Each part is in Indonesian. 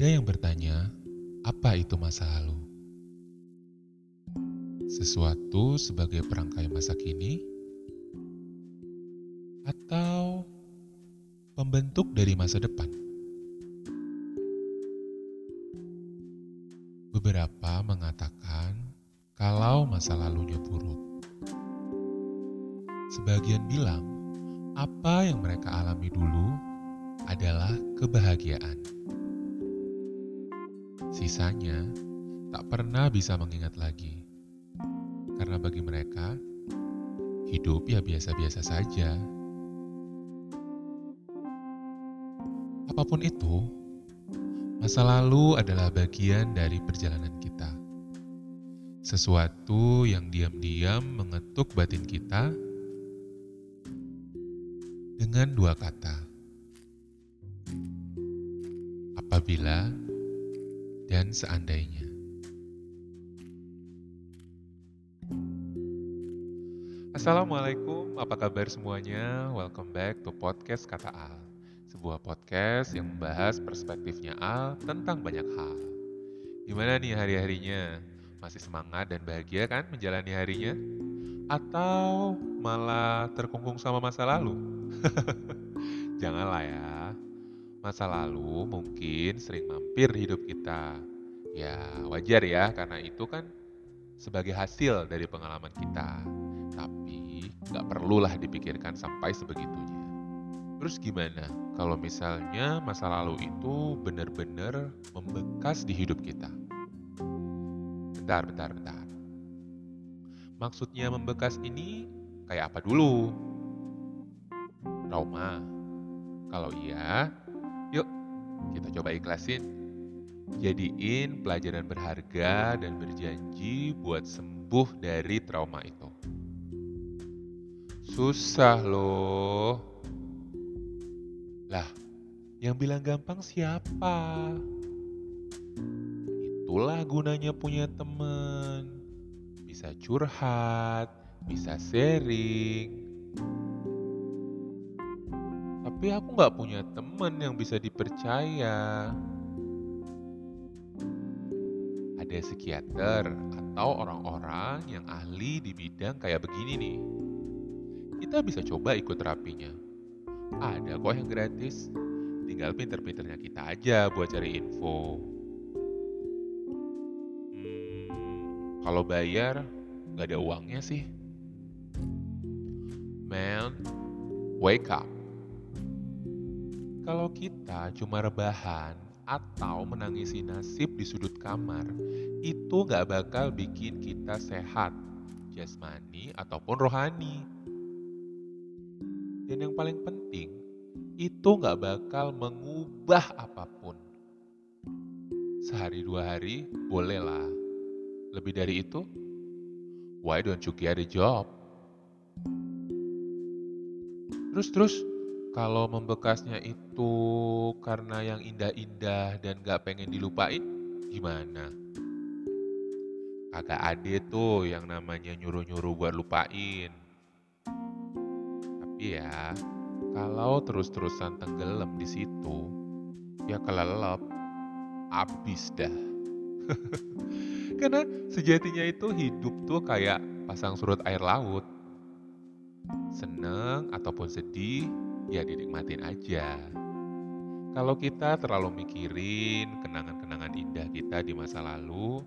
Ada yang bertanya, apa itu masa lalu? Sesuatu sebagai perangkai masa kini? Atau pembentuk dari masa depan? Beberapa mengatakan kalau masa lalunya buruk. Sebagian bilang apa yang mereka alami dulu adalah kebahagiaan. Sisanya tak pernah bisa mengingat lagi, karena bagi mereka hidup ya biasa-biasa saja. Apa pun itu, masa lalu adalah bagian dari perjalanan kita. Sesuatu yang diam-diam mengetuk batin kita dengan dua kata. Apabila dan seandainya. Assalamualaikum, apa kabar semuanya? Welcome back to podcast Kata Al. Sebuah podcast yang membahas perspektifnya Al tentang banyak hal. Gimana nih hari-harinya? Masih semangat dan bahagia kan menjalani harinya? Atau malah terkungkung sama masa lalu? Janganlah ya. Masa lalu mungkin sering mampir di hidup kita. Ya wajar ya, karena itu kan sebagai hasil dari pengalaman kita. Tapi nggak perlulah dipikirkan sampai sebegitunya. Terus gimana kalau misalnya masa lalu itu benar-benar membekas di hidup kita? Bentar, bentar, bentar. Maksudnya membekas ini kayak apa dulu? Trauma? Kalau iya, kita coba ikhlasin. Jadiin pelajaran berharga dan berjanji buat sembuh dari trauma itu. Susah loh. Lah, yang bilang gampang siapa? Itulah gunanya punya teman. Bisa curhat, bisa sharing, tapi aku nggak punya teman yang bisa dipercaya. Ada psikiater atau orang-orang yang ahli di bidang kayak begini nih. Kita bisa coba ikut terapinya. Ada kok yang gratis. Tinggal pinter-pinternya kita aja buat cari info. Hmm, kalau bayar, nggak ada uangnya sih. Man, wake up. Kalau kita cuma rebahan atau menangisi nasib di sudut kamar, itu nggak bakal bikin kita sehat, jasmani ataupun rohani. Dan yang paling penting, itu nggak bakal mengubah apa pun. Sehari dua hari, bolehlah. Lebih dari itu, why don't you get a job? Terus terus kalau membekasnya itu karena yang indah-indah dan gak pengen dilupain, gimana? Kagak ada tuh yang namanya nyuruh-nyuruh buat lupain. Tapi ya, kalau terus-terusan tenggelam di situ, ya kelelep, abis dah. Karena sejatinya itu hidup tuh kayak pasang surut air laut. Seneng ataupun sedih, ya dinikmatin aja. Kalau kita terlalu mikirin kenangan-kenangan indah kita di masa lalu,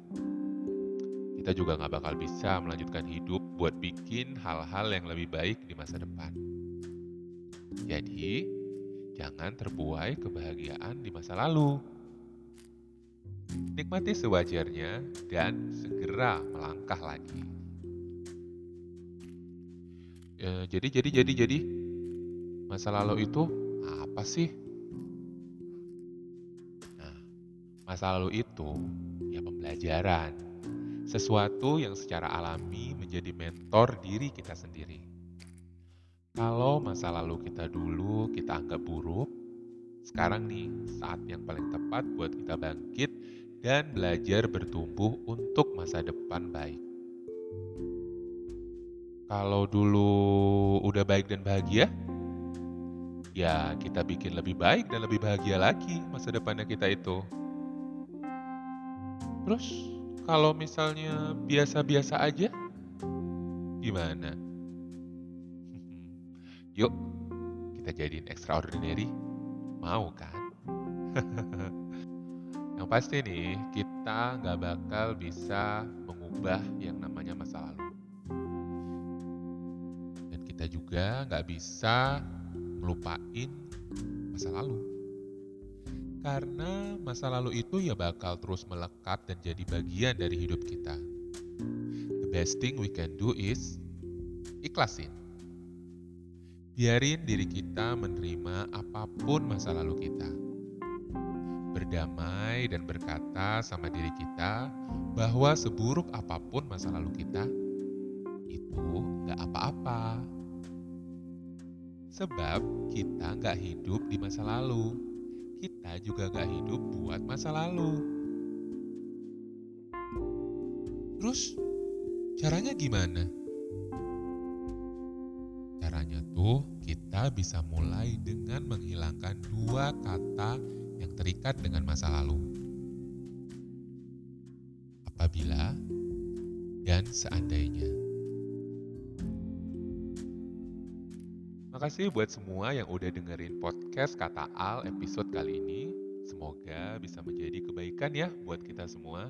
kita juga nggak bakal bisa melanjutkan hidup buat bikin hal-hal yang lebih baik di masa depan. Jadi, jangan terbuai kebahagiaan di masa lalu. Nikmati sewajarnya dan segera melangkah lagi. E, jadi, jadi, jadi, jadi, masa lalu itu apa sih? Nah, masa lalu itu ya pembelajaran. Sesuatu yang secara alami menjadi mentor diri kita sendiri. Kalau masa lalu kita dulu kita anggap buruk, sekarang nih saat yang paling tepat buat kita bangkit dan belajar bertumbuh untuk masa depan baik. Kalau dulu udah baik dan bahagia, ya kita bikin lebih baik dan lebih bahagia lagi masa depannya kita itu. Terus kalau misalnya biasa-biasa aja, gimana? Yuk, kita jadiin extraordinary. Mau kan? yang pasti nih, kita nggak bakal bisa mengubah yang namanya masa lalu. Dan kita juga nggak bisa melupain masa lalu. Karena masa lalu itu ya bakal terus melekat dan jadi bagian dari hidup kita. The best thing we can do is ikhlasin. Biarin diri kita menerima apa pun masa lalu kita. Berdamai dan berkata sama diri kita bahwa seburuk apa pun masa lalu kita, itu gak apa-apa. Sebab kita gak hidup di masa lalu, kita juga gak hidup buat masa lalu. Terus, caranya gimana? Caranya tuh kita bisa mulai dengan menghilangkan dua kata yang terikat dengan masa lalu. Apabila dan seandainya. Makasih buat semua yang udah dengerin podcast Kata Al episode kali ini. Semoga bisa menjadi kebaikan ya buat kita semua.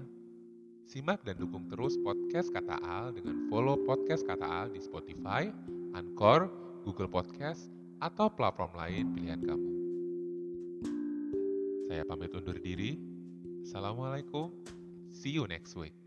Simak dan dukung terus podcast Kata Al dengan follow podcast Kata Al di Spotify, Anchor, Google Podcast, atau platform lain pilihan kamu. Saya pamit undur diri. Assalamualaikum. See you next week.